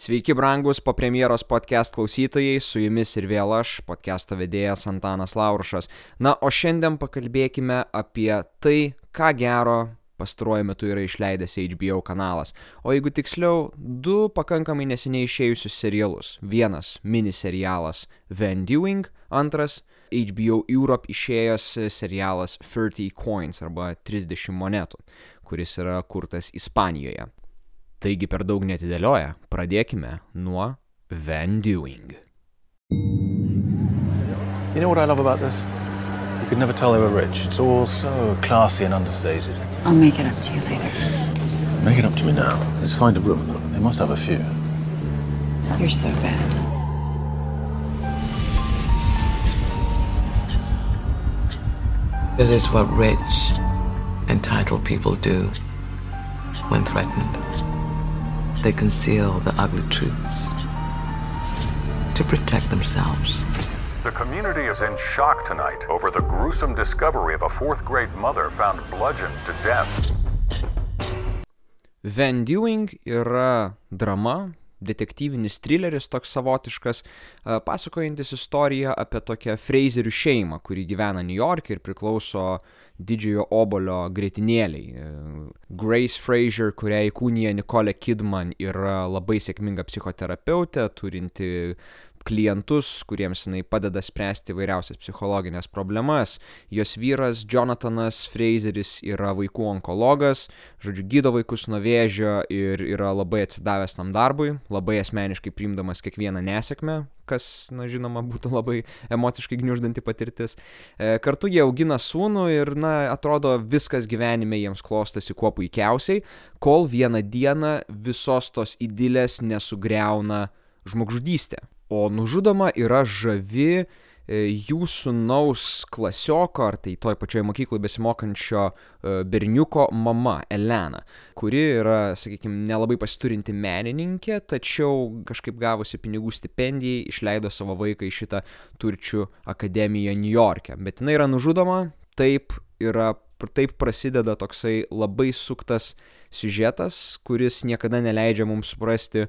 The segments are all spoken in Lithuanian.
Sveiki, brangus po premjeros podcast klausytojai, su jumis ir vėl aš, podcast'o vedėjas Antanas Laurušas. Na, o šiandien pakalbėkime apie tai, ką gero pastaruoju metu yra išleidęs HBO kanalas. O jeigu tiksliau, du pakankamai neseniai išėjusius serialus. Vienas miniserialas Van Dewing, antras HBO Europe išėjęs serialas 30 Coins arba 30 monetų, kuris yra kurtas Ispanijoje. Taigi per daug netidėlioja, pradėkime nuo Van Dewing. You know what I love about this? You could never tell they were rich. It's all so classy and understated. I'll make it up to you later. Make it up to me now. Let's find a room. They must have a few. You're so bad. This is what rich, entitled people do when threatened. They conceal the ugly truths to protect themselves. The community is in shock tonight over the gruesome discovery of a fourth grade mother found bludgeoned to death. Van Dewing yra drama, detektyvinis trileris toks savotiškas, pasakojantis istoriją apie tokią Fraserių šeimą, kuri gyvena New York ir priklauso didžiojo obolio grėtinėliai. E, Grace Fraser, kurią įkūnija Nicole Kidman, yra labai sėkminga psichoterapeutė, turinti klientus, kuriems jinai padeda spręsti vairiausias psichologinės problemas. Jos vyras Jonathanas Fraseris yra vaikų onkologas, žodžiu, gydo vaikus nuo vėžio ir yra labai atsidavęs tam darbui, labai asmeniškai priimdamas kiekvieną nesėkmę, kas, na žinoma, būtų labai emociškai gniuždanti patirtis. E, kartu jie augina sūnų ir, na, atrodo, viskas gyvenime jiems klostosi kuo puikiausiai, kol vieną dieną visos tos idilės nesugriauna žmogžudystė o nužudoma yra žavi e, jų sūnaus klasioko, ar tai toj pačioj mokykloje besimokančio e, berniuko mama, Elena, kuri yra, sakykime, nelabai pasiturinti menininkė, tačiau kažkaip gavusi pinigų stipendijai išleido savo vaiką į šitą turčių akademiją New York'e. Bet jinai yra nužudoma, taip yra, taip prasideda toksai labai suktas siužetas, kuris niekada neleidžia mums suprasti,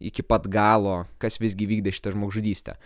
iki pat galo, kas visgi vykdė šitą žmogžudystę,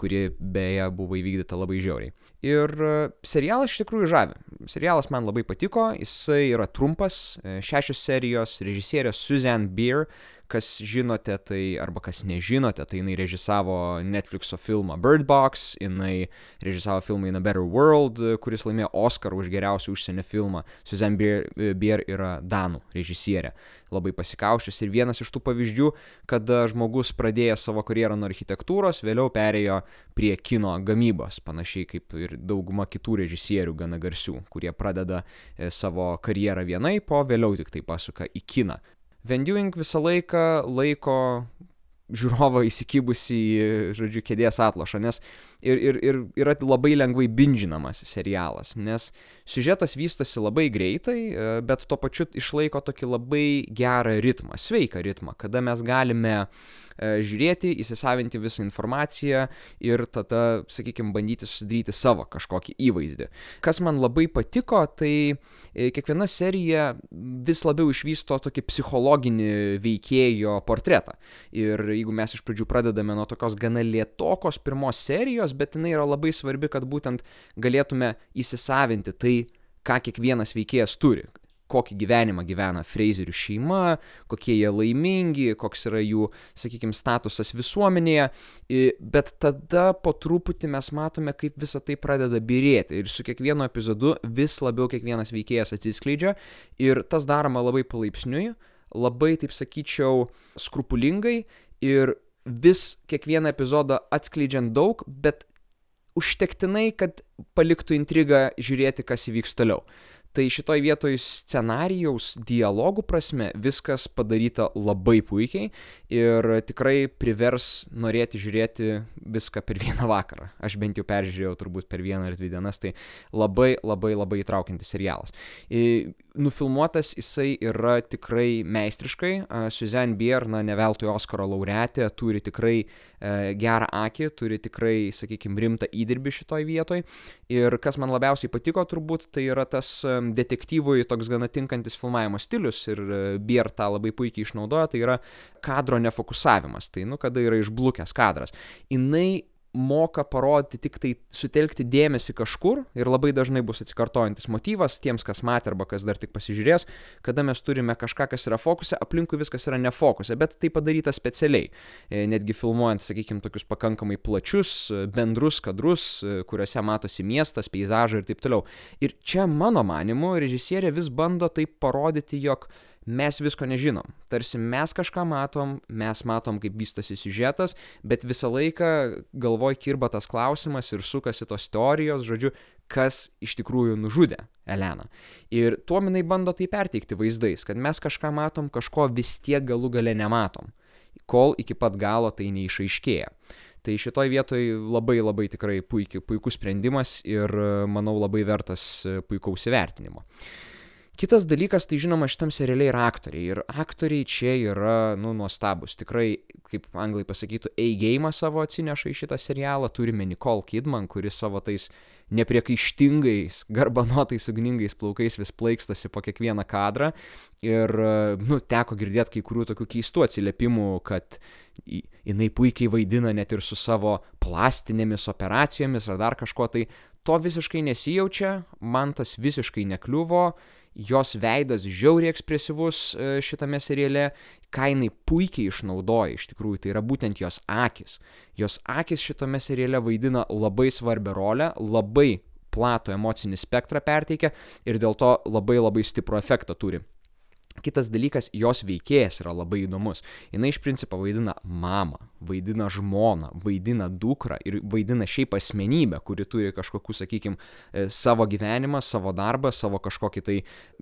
kuri beje buvo įvykdyta labai žiauriai. Ir e, serialas iš tikrųjų žavi. Serialas man labai patiko, jisai yra trumpas, e, šešios serijos, režisierė Suzanne Beer, kas žinote, tai arba kas nežinote, tai jinai režisavo Netflixo filmą Bird Box, jinai režisavo filmą In a Better World, kuris laimėjo Oscar už geriausią užsienio filmą. Suzanne Beer, Beer yra Danų režisierė labai pasikaušęs ir vienas iš tų pavyzdžių, kada žmogus pradėjęs savo karjerą nuo architektūros, vėliau perėjo prie kino gamybos, panašiai kaip ir dauguma kitų režisierių gana garsių, kurie pradeda e, savo karjerą vienaip, o vėliau tik tai pasuka į kiną. Venduing visą laiką laiko žiūrovą įsikibusi į, žodžiu, kėdės atlošą, nes ir, ir, ir yra labai lengvai bindžinamas serialas, nes siužetas vystosi labai greitai, e, bet tuo pačiu išlaiko tokį labai gerą ritmą, sveiką ritmą, kada mes galime e, žiūrėti, įsisavinti visą informaciją ir tada, sakykime, bandyti susidaryti savo kažkokį įvaizdį. Kas man labai patiko, tai e, kiekviena serija vis labiau išvysto tokį psichologinį veikėjo portretą. Ir jeigu mes iš pradžių pradedame nuo tokios gana lietokos pirmos serijos, bet jinai yra labai svarbi, kad būtent galėtume įsisavinti tai, ką kiekvienas veikėjas turi kokį gyvenimą gyvena Fraserių šeima, kokie jie laimingi, koks yra jų, sakykime, statusas visuomenėje, bet tada po truputį mes matome, kaip visa tai pradeda birėti ir su kiekvienu epizodu vis labiau kiekvienas veikėjas atsiskleidžia. Ir tas daroma labai palaipsniui, labai, taip sakyčiau, skrupulingai. Ir vis kiekvieną epizodą atskleidžiant daug, bet užtektinai, kad paliktų intrigą žiūrėti, kas įvyks toliau. Tai šitoj vietoj scenarijaus dialogų prasme viskas padaryta labai puikiai ir tikrai privers norėti žiūrėti viską per vieną vakarą. Aš bent jau peržiūrėjau turbūt per vieną ar dvi dienas, tai labai labai labai įtraukiantis serialas. Nufilmuotas jisai yra tikrai meistriškai. Suzanne Bier, na, ne veltui Oskaro laureatė, turi tikrai e, gerą akį, turi tikrai, sakykime, rimtą įdirbį šitoj vietoj. Ir kas man labiausiai patiko turbūt, tai yra tas e, detektyvui toks gana tinkantis filmavimo stilius ir e, Bier tą labai puikiai išnaudoja, tai yra kadro nefokusavimas, tai nu kada yra išblukęs kadras. Jinai moka parodyti tik tai sutelkti dėmesį kažkur ir labai dažnai bus atsikartojantis motyvas tiems, kas matė arba kas dar tik pasižiūrės, kada mes turime kažką, kas yra fokuse, aplinkui viskas yra nefokuse, bet tai padaryta specialiai. E, netgi filmuojant, sakykime, tokius pakankamai plačius, e, bendrus kadrus, e, kuriuose matosi miestas, peizažai ir taip toliau. Ir čia, mano manimu, režisierė vis bando taip parodyti, jog mes visko nežinom. Tarsi mes kažką matom, mes matom, kaip vystosi siužetas, bet visą laiką galvoj kirba tas klausimas ir sukasi tos teorijos, žodžiu, kas iš tikrųjų nužudė Eleną. Ir tuo jinai bando tai perteikti vaizdais, kad mes kažką matom, kažko vis tiek galų gale nematom, kol iki pat galo tai neišaiškėja. Tai šitoj vietoj labai labai tikrai puikiai, puikus sprendimas ir manau labai vertas puikaus įvertinimo. Kitas dalykas, tai žinoma, šitam seriale yra aktoriai. Ir aktoriai čia yra, nu, nuostabus. Tikrai, kaip anglai pasakytų, A-game savo atsineša į šitą serialą. Turime Nicole Kidman, kuris savo tais nepriekaištingais, garbanotais, ugningais plaukais vis plaikstasi po kiekvieną kadrą. Ir, nu, teko girdėti kai kurių tokių keistų atsiliepimų, kad jinai puikiai vaidina net ir su savo plastinėmis operacijomis ar dar kažko tai. To visiškai nesijaučia, man tas visiškai nekliuvo jos veidas žiauriai ekspresyvus e, šitame seriale, ką jinai puikiai išnaudoja iš tikrųjų, tai yra būtent jos akis. Jos akis šitame seriale vaidina labai svarbią rolę, labai platų emocinį spektrą perteikia ir dėl to labai labai stiprų efektą turi. Kitas dalykas, jos veikėjas yra labai įdomus. Jis iš principo vaidina mamą, vaidina žmoną, vaidina dukrą ir vaidina šiaip asmenybę, kuri turi kažkokiu, sakykime, savo gyvenimą, savo darbą, savo kažkokį tai,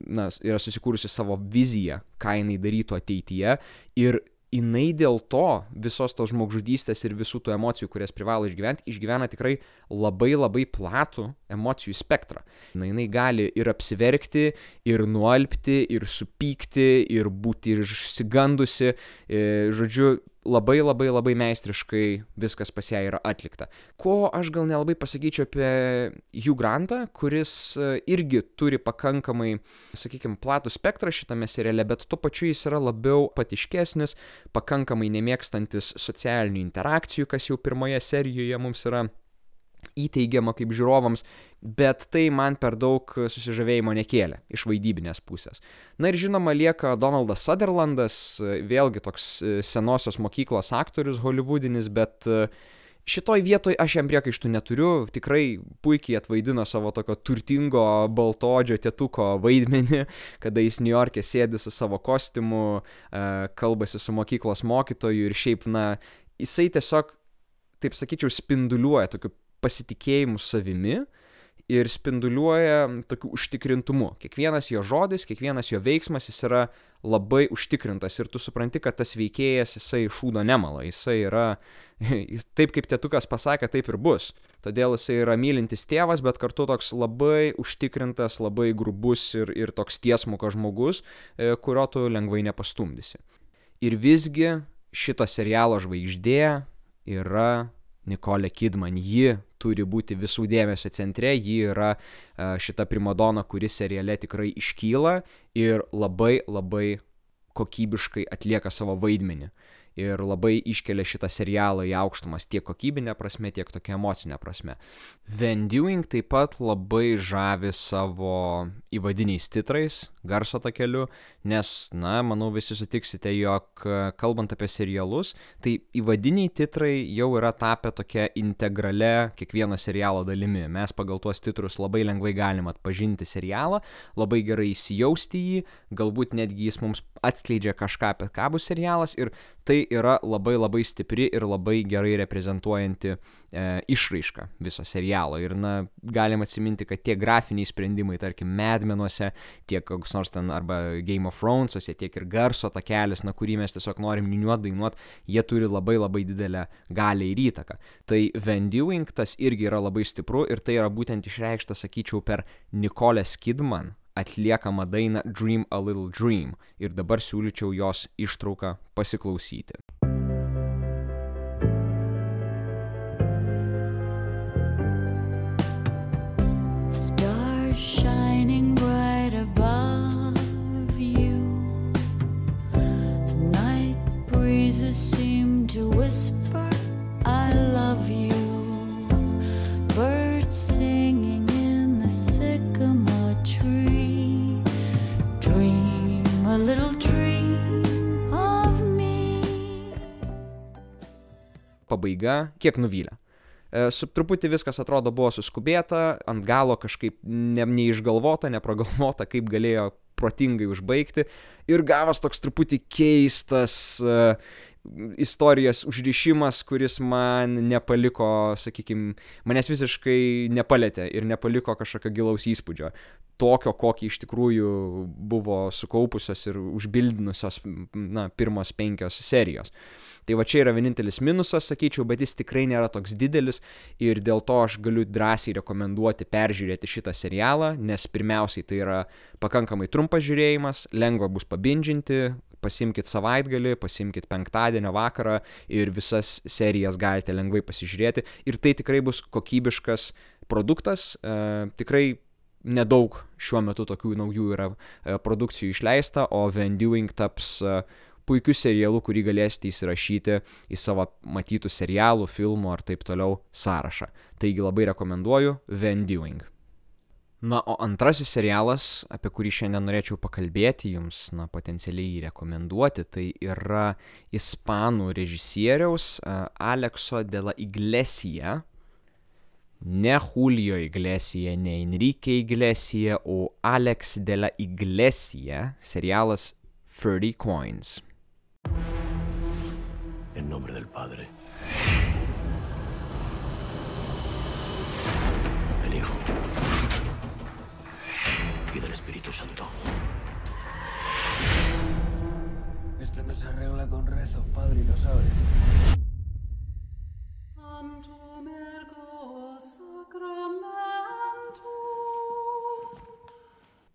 na, yra susikūrusi savo viziją, ką jinai darytų ateityje. Ir jinai dėl to visos tos žmogžudystės ir visų tų emocijų, kurias privalo išgyventi, išgyvena tikrai labai labai platų emocijų spektrą. Na, jinai gali ir apsiverkti, ir nualpti, ir supykti, ir būti išsigandusi. E, žodžiu, labai labai labai meistriškai viskas pas ją yra atlikta. Ko aš gal nelabai pasakyčiau apie Hugh Grantą, kuris e, irgi turi pakankamai, sakykime, platų spektrą šitame seriale, bet tuo pačiu jis yra labiau patiškesnis, pakankamai nemėgstantis socialinių interakcijų, kas jau pirmoje serijoje mums yra įteigiama kaip žiūrovams, bet tai man per daug susižavėjimo nekėlė iš vaidybinės pusės. Na ir žinoma lieka Donaldas Sutherlandas, vėlgi toks e, senosios mokyklos aktorius holivudinis, bet e, šitoj vietoj aš jam priekaištų neturiu, tikrai puikiai atvaidino savo tokio turtingo baltodžio tėtuko vaidmenį, kada jis New York'e sėdi su savo kostiumu, e, kalbasi su mokyklos mokytoju ir šiaip, na, jisai tiesiog, taip sakyčiau, spinduliuoja tokiu pasitikėjimu savimi ir spinduliuoja tokiu užtikrintumu. Kiekvienas jo žodis, kiekvienas jo veiksmas jis yra labai užtikrintas ir tu supranti, kad tas veikėjas jisai šūdo nemala, jisai yra, jis, taip kaip tėtukas pasakė, taip ir bus. Todėl jisai yra mylintis tėvas, bet kartu toks labai užtikrintas, labai grubus ir, ir toks tiesmukas žmogus, e, kurio tu lengvai nepastumdysi. Ir visgi šito serialo žvaigždė yra Nikolė Kidman. Ji turi būti visų dėmesio centre, ji yra šita primadona, kuri seriale tikrai iškyla ir labai labai kokybiškai atlieka savo vaidmenį ir labai iškelia šitą serialą į aukštumas tiek kokybinė prasme, tiek tokia emocinė prasme. Van Dewing taip pat labai žavi savo įvadiniais titrais, garso takeliu, nes, na, manau visi sutiksite, jog kalbant apie serialus, tai įvadiniai titrai jau yra tapę tokia integrale kiekvieno serialo dalimi. Mes pagal tuos titrus labai lengvai galim atpažinti serialą, labai gerai įsijausti jį, galbūt netgi jis mums atskleidžia kažką apie ką bus serialas ir tai yra labai labai stipri ir labai gerai reprezentuojanti e, išraiška viso serialo. Ir, na, galim atsiminti, kad tie grafiniai sprendimai, tarkim, medmenuose, tiek koks nors ten arba Game of Thronesuose, tiek ir garso takelis, na, kurį mes tiesiog norim niuot, dainuot, jie turi labai labai didelę galę ir įtaką. Tai Van Dewing tas irgi yra labai stipru ir tai yra būtent išreikšta, sakyčiau, per Nicole Skidman atliekamą dainą Dream a Little Dream ir dabar siūlyčiau jos ištrauką pasiklausyti. Pabaiga kiek nuvylė. E, su truputį viskas atrodo buvo suskubėta, ant galo kažkaip ne, neišgalvota, nepragalvota, kaip galėjo protingai užbaigti ir gavos toks truputį keistas uh, istorijos užrišimas, kuris man nepaliko, sakykime, manęs visiškai nepalėtė ir nepaliko kažkokio gilaus įspūdžio. Tokio, kokį iš tikrųjų buvo sukaupusios ir užbildinusios, na, pirmos penkios serijos. Tai va čia yra vienintelis minusas, sakyčiau, bet jis tikrai nėra toks didelis ir dėl to aš galiu drąsiai rekomenduoti peržiūrėti šitą serialą, nes pirmiausiai tai yra pakankamai trumpas žiūrėjimas, lengva bus pabindžinti, pasimkite savaitgalį, pasimkite penktadienio vakarą ir visas serijas galite lengvai pasižiūrėti ir tai tikrai bus kokybiškas produktas, e, tikrai nedaug šiuo metu tokių naujų yra e, produkcijų išleista, o Van Dewing taps e, puikiu serialu, kurį galėsite įsirašyti į savo matytų serialų, filmų ar taip toliau sąrašą. Taigi labai rekomenduoju Van Dewing. Na, o antrasis serialas, apie kurį šiandien norėčiau pakalbėti, jums, na, potencialiai jį rekomenduoti, tai yra ispanų režisieriaus Alekso de la Iglesia, ne Julio Iglesia, ne Enrique Iglesia, o Alex de la Iglesia, serialas 30 Coins. En nombre del Padre, del Hijo y del Espíritu Santo. Esto no se arregla con rezos, padre, y lo sabe.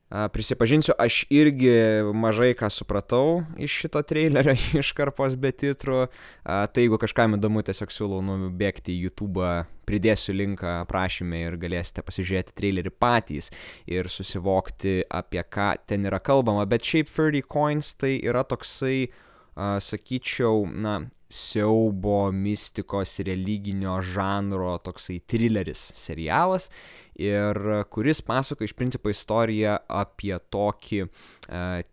Prisipažinsiu, aš irgi mažai ką supratau iš šito trailerio iškarpos be titrų. Tai jeigu kažkam įdomu, tiesiog siūlau nubėgti į YouTube, pridėsiu linką aprašymę ir galėsite pasižiūrėti trailerį patys ir susivokti, apie ką ten yra kalbama. Bet šiaip 30 Coins tai yra toksai, sakyčiau, na, siaubo, mistikos, religinio žanro toksai trileris serialas ir kuris pasako iš principo istoriją apie tokį e,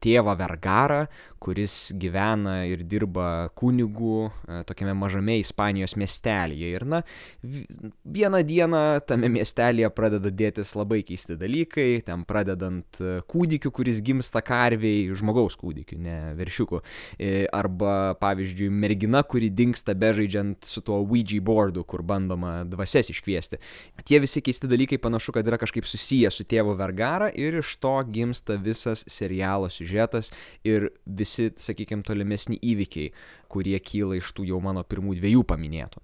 tėvą vergarą, kuris gyvena ir dirba kunigų e, tokiame mažame Ispanijos miestelėje. Ir na, vieną dieną tame miestelėje pradeda dėtis labai keisti dalykai, ten pradedant e, kūdikiu, kuris gimsta karviai, žmogaus kūdikiu, ne viršiuku. E, arba, pavyzdžiui, mergina, kuri dinksta bežaidžiant su tuo Ouija boardu, kur bandoma dvasias iškviesti. Tie visi keisti dalykai panašu, kad yra kažkaip susiję su tėvu Vergara ir iš to gimsta visas serialo siužetas ir visi, sakykime, tolimesni įvykiai, kurie kyla iš tų jau mano pirmų dviejų paminėtų.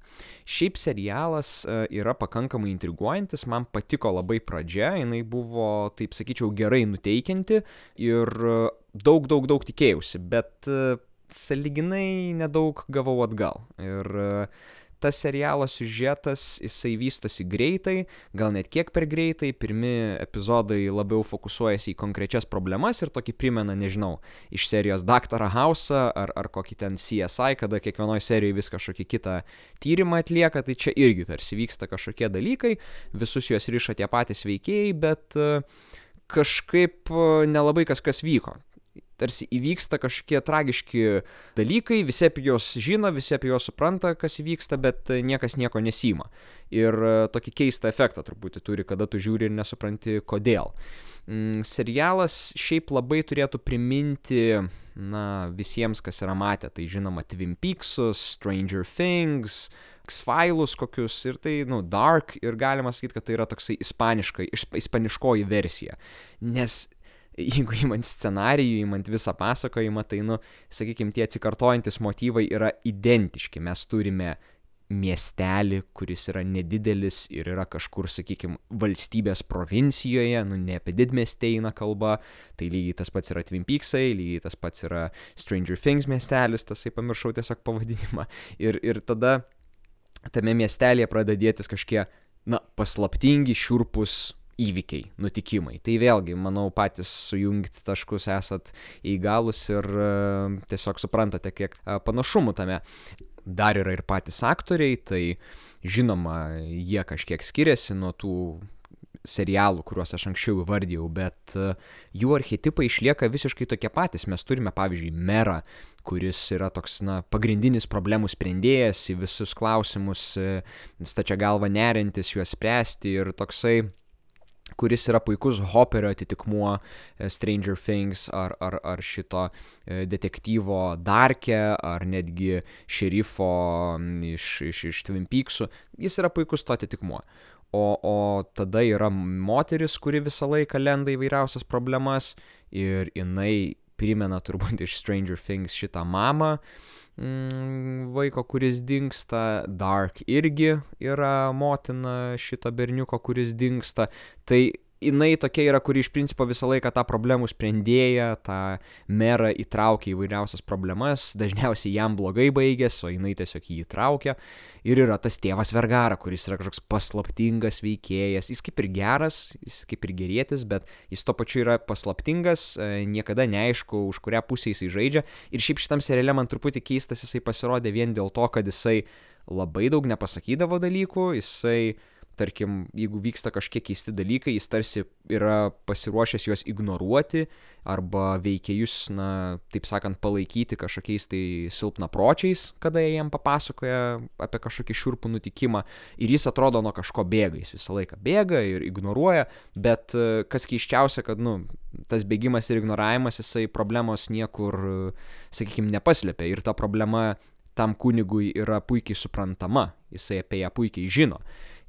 Šiaip serialas e, yra pakankamai intriguojantis, man patiko labai pradžia, jinai buvo, taip sakyčiau, gerai nuteikianti ir e, daug, daug, daug tikėjausi, bet e, saliginai nedaug gavau atgal. Ir uh, tas serialo siužetas, jisai vystosi greitai, gal net kiek per greitai, pirmi epizodai labiau fokusuojasi į konkrečias problemas ir tokį primena, nežinau, iš serijos Dr. House'ą ar, ar kokį ten CSI, kada kiekvienoje serijoje vis kažkokį kitą tyrimą atlieka, tai čia irgi tarsi vyksta kažkokie dalykai, visus juos ryša tie patys veikėjai, bet kažkaip nelabai kas kas vyko tarsi įvyksta kažkokie tragiški dalykai, visi apie juos žino, visi apie juos supranta, kas įvyksta, bet niekas nieko nesima. Ir e, tokį keistą efektą truputį turi, kada tu žiūri ir nesupranti kodėl. Mm, serialas šiaip labai turėtų priminti, na, visiems, kas yra matę, tai žinoma, Twin Peaksus, Stranger Things, X-Files kokius ir tai, nu, Dark ir galima sakyti, kad tai yra toksai ispaniškai, ispaniškoji versija. Nes jeigu įmant scenarijų, įmant visą pasakojimą, tai, nu, sakykime, tie atsikartojantis motyvai yra identiški. Mes turime miestelį, kuris yra nedidelis ir yra kažkur, sakykime, valstybės provincijoje, nu ne apie didmestį eina kalba, tai lygiai tas pats yra Twin Peaksai, lygiai tas pats yra Stranger Things miestelis, tasai pamiršau tiesiog pavadinimą. Ir, ir tada tame miestelėje pradeda dėtis kažkokie, na, paslaptingi, šiurpus įvykiai, nutikimai. Tai vėlgi, manau, patys sujungti taškus esat įgalus ir uh, tiesiog suprantate, kiek uh, panašumų tame. Dar yra ir patys aktoriai, tai žinoma, jie kažkiek skiriasi nuo tų serialų, kuriuos aš anksčiau įvardėjau, bet e, jų archetipai išlieka visiškai tokie patys. Mes turime, pavyzdžiui, merą, kuris yra toks, na, pagrindinis problemų sprendėjas į visus klausimus, e, stačia galva nerintis juos spręsti ir toksai kuris yra puikus Hopperio atitikmuo e, Stranger Things ar, ar, ar šito detektyvo Darke ar netgi šerifo iš, iš, iš Twin Peaksų. Jis yra puikus to atitikmuo o o tada yra moteris kuri visą laiką lenda įvairiausias problemas ir jinai primena turbūt iš Stranger Things šitą mamą mm, vaiko, kuris dinksta, Dark irgi yra motina šito berniuko, kuris dinksta. Tai jinai tokia yra, kuri iš principo visą laiką tą problemų sprendėją, tą merą įtraukia į vairiausias problemas, dažniausiai jam blogai baigėsi, o jinai tiesiog jį įtraukia. Ir yra tas tėvas Vergara, kuris yra kažkoks paslaptingas veikėjas. Jis kaip ir geras, jis kaip ir gerėtis, bet jis to pačiu yra paslaptingas, e, niekada neaišku, už kurią pusę jisai žaidžia. Ir šiaip šitam seriale man truputį keistas jisai pasirodė vien dėl to, kad jisai labai daug nepasakydavo dalykų, jisai tarkim, jeigu vyksta kažkiek keisti dalykai, jis tarsi yra pasiruošęs juos ignoruoti arba veikėjus, na, taip sakant, palaikyti kažkokiais tai silpnapročiais, kada jie jam papasakoja apie kažkokį šiurpų nutikimą. Ir jis atrodo nuo kažko bėga, jis visą laiką bėga ir ignoruoja, bet e, kas keiščiausia, kad, nu, tas bėgimas ir ignoravimas, jisai problemos niekur, sakykime, nepaslėpia. Ir ta problema tam kunigui yra puikiai suprantama, jisai apie ją puikiai žino.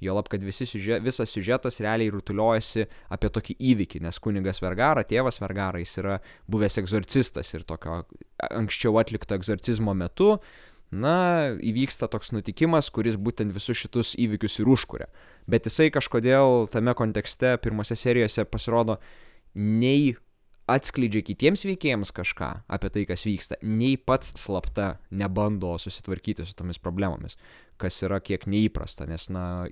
Juolab, kad siužet, visas siužetas realiai rutuliojasi apie tokį įvykį, nes kunigas Vergara, tėvas Vergara, jis yra buvęs egzorcistas ir tokio anksčiau atlikto egzorcizmo metu, na, įvyksta toks nutikimas, kuris būtent visus šitus įvykius ir užkuria. Bet jisai kažkodėl tame kontekste pirmose serijose pasirodo nei atskleidžia kitiems veikėjams kažką apie tai, kas vyksta, nei pats slapta nebando susitvarkyti su tomis problemomis, kas yra kiek neįprasta, nes, na,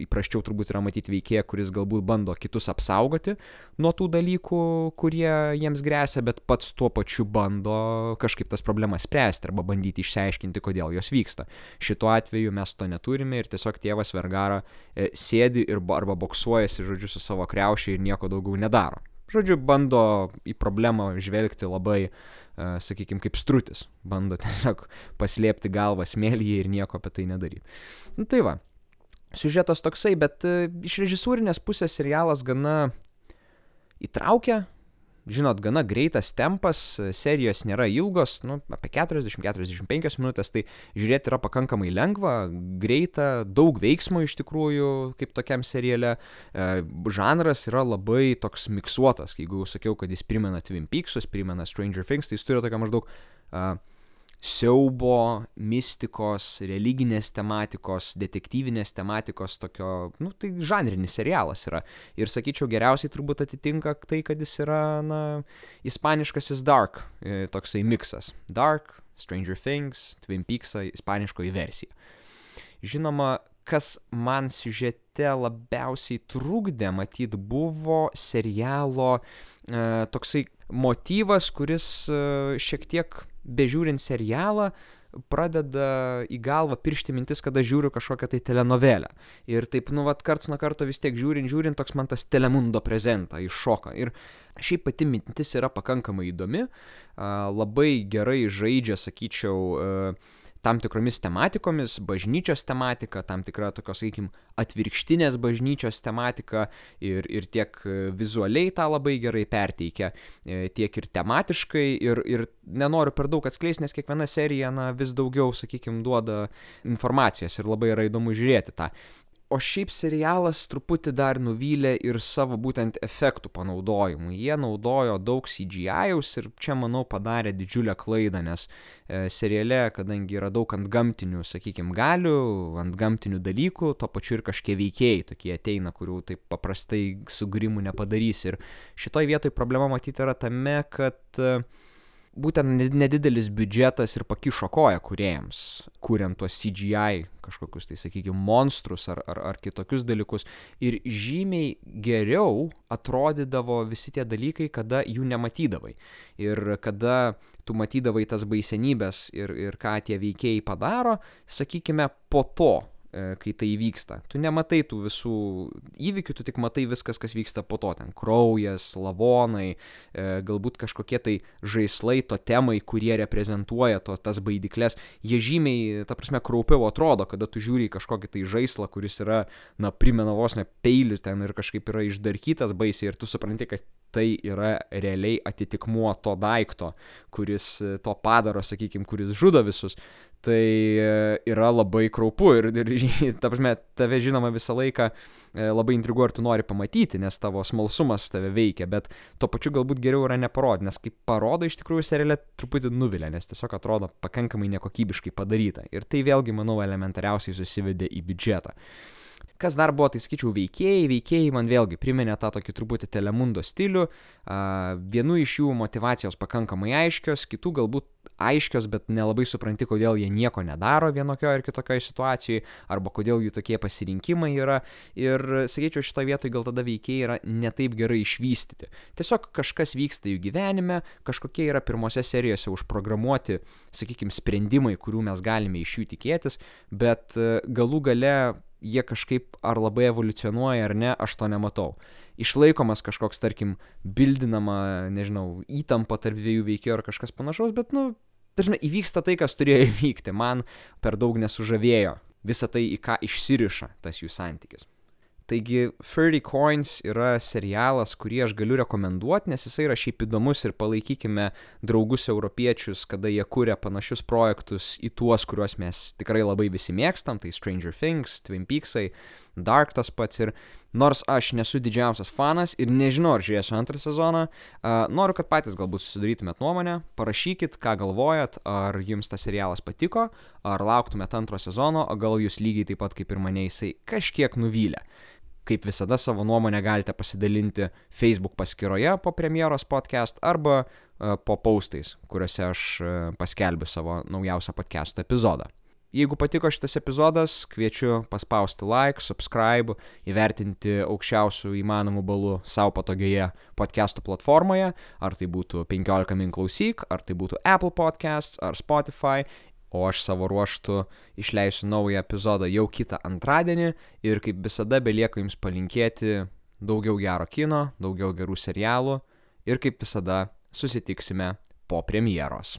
įprasčiau turbūt yra matyti veikėją, kuris galbūt bando kitus apsaugoti nuo tų dalykų, kurie jiems grėsia, bet pats tuo pačiu bando kažkaip tas problemas spręsti arba bandyti išsiaiškinti, kodėl jos vyksta. Šituo atveju mes to neturime ir tiesiog tėvas Vergara e, sėdi ir arba boksuojasi, žodžiu, su savo kreušiai ir nieko daugiau nedaro. Žodžiu, bando į problemą žvelgti labai, e, sakykime, kaip strutis. Bando tiesiog paslėpti galvą smėlyje ir nieko apie tai nedaryti. Nu, tai va, siužetas toksai, bet uh, iš režisūrinės pusės serialas gana įtraukia, žinot, gana greitas tempas, serijos nėra ilgos, nu, apie 40-45 minutės, tai žiūrėti yra pakankamai lengva, greita, daug veiksmo iš tikrųjų, kaip tokiam seriale. E, žanras yra labai toks miksuotas, jeigu jau sakiau, kad jis primena Twin Peaksus, primena Stranger Things, tai jis turi tokią maždaug uh, siaubo, mistikos, religinės tematikos, detektyvinės tematikos tokio, nu, tai žanrinis serialas yra. Ir sakyčiau, geriausiai turbūt atitinka tai, kad jis yra, na, ispaniškasis Dark, e, toksai miksas. Dark, Stranger Things, Twin Peaks, ispaniškoji versija. Žinoma, kas man siužete labiausiai trukdė, matyt, buvo serialo e, toksai motyvas, kuris e, šiek tiek bežiūrint serialą, pradeda į galvą piršti mintis, kada žiūriu kažkokią tai telenovelę. Ir taip, nu, vat, karts nuo karto vis tiek žiūrint, žiūrint, toks man tas telemundo prezentą iššoka. Ir šiaip pati mintis yra pakankamai įdomi, labai gerai žaidžia, sakyčiau, tam tikromis tematikomis, bažnyčios tematika, tam tikra tokios, sakykim, atvirkštinės bažnyčios tematika ir, ir tiek vizualiai tą labai gerai perteikia, e, tiek ir tematiškai ir, ir nenoriu per daug atskleisti, nes kiekviena serija na, vis daugiau, sakykim, duoda informacijos ir labai yra įdomu žiūrėti tą o šiaip serialas truputį dar nuvylė ir savo būtent efektų panaudojimu. Jie naudojo daug CGI-aus ir čia, manau, padarė didžiulę klaidą, nes e, seriale, kadangi yra daug ant gamtinių, sakykime, galių, ant gamtinių dalykų, to pačiu ir kažkiek veikėjai tokie ateina, kurių taip paprastai su grimu nepadarys. Ir šitoj vietoj problema matyti yra tame, kad e, būtent nedidelis biudžetas ir pakišo koją kuriejams, kuriant tuos CGI kažkokius, tai sakykime, monstrus ar, ar, ar kitokius dalykus. Ir žymiai geriau atrodydavo visi tie dalykai, kada jų nematydavai. Ir kada tu matydavai tas baisenybės ir, ir ką tie veikėjai padaro, sakykime, po to kai tai įvyksta. Tu nematai tų visų įvykių, tu tik matai viskas, kas vyksta po to. Ten kraujas, lavonai, e, galbūt kažkokie tai žaislai, to temai, kurie reprezentuoja to, tas baidiklės. Jie žymiai, ta prasme, kraupiau atrodo, kada tu žiūri į kažkokį tai žaislą, kuris yra, na, primena vos ne peilį ten ir kažkaip yra išdarkytas baisiai ir tu supranti, kad tai yra realiai atitikmuo to daikto, kuris to padaro, sakykime, kuris žudo visus tai e, yra labai kraupu ir, ir ta prasme, tave žinoma visą laiką e, labai intriguoja ir tu nori pamatyti, nes tavo smalsumas tave veikia, bet tuo pačiu galbūt geriau yra neparodyti, nes kai parodo iš tikrųjų serialė truputį nuvilia, nes tiesiog atrodo pakankamai nekokybiškai padaryta. Ir tai vėlgi, manau, elementariausiai susivedė į biudžetą. Kas dar buvo, tai sakyčiau, veikėjai. Veikėjai man vėlgi priminė tą tokį truputį telemundo stilių. Vienu iš jų motivacijos pakankamai aiškios, kitų galbūt aiškios, bet nelabai supranti, kodėl jie nieko nedaro vienokioje ar kitokioje situacijoje, arba kodėl jų tokie pasirinkimai yra. Ir, sakyčiau, šitoje vietoje gal tada veikėjai yra netaip gerai išvystyti. Tiesiog kažkas vyksta jų gyvenime, kažkokie yra pirmose serijose užprogramuoti, sakykime, sprendimai, kurių mes galime iš jų tikėtis, bet galų gale jie kažkaip ar labai evoliucionuoja ar ne, aš to nematau. Išlaikomas kažkoks, tarkim, bildinama, nežinau, įtampa tarp dviejų veikėjų ar kažkas panašaus, bet, nu, dažnai įvyksta tai, kas turėjo įvykti. Man per daug nesužavėjo visą tai, į ką išsiriša tas jų santykis. Taigi 30 Coins yra serialas, kurį aš galiu rekomenduoti, nes jisai yra šiaip įdomus ir palaikykime draugus europiečius, kada jie kūrė panašius projektus į tuos, kuriuos mes tikrai labai visi mėgstam, tai Stranger Things, Twin Peaksai, Dark tas pats ir nors aš nesu didžiausias fanas ir nežinau, ar žiūrėsiu antrą sezoną, uh, noriu, kad patys galbūt susidarytumėt nuomonę, parašykit, ką galvojat, ar jums tas serialas patiko, ar lauktumėt antro sezono, o gal jūs lygiai taip pat kaip ir mane jisai kažkiek nuvylė. Kaip visada savo nuomonę galite pasidalinti Facebook paskyroje po premjeros podcast arba uh, po paustais, kuriuose aš uh, paskelbiu savo naujausią podcast epizodą. Jeigu patiko šitas epizodas, kviečiu paspausti like, subscribe, įvertinti aukščiausių įmanomų balų savo patogioje podcastų platformoje, ar tai būtų 15 min klausyk, ar tai būtų Apple Podcasts, ar Spotify o aš savo ruoštų išleisiu naują epizodą jau kitą antradienį ir kaip visada belieka jums palinkėti daugiau gero kino, daugiau gerų serialų ir kaip visada susitiksime po premjeros.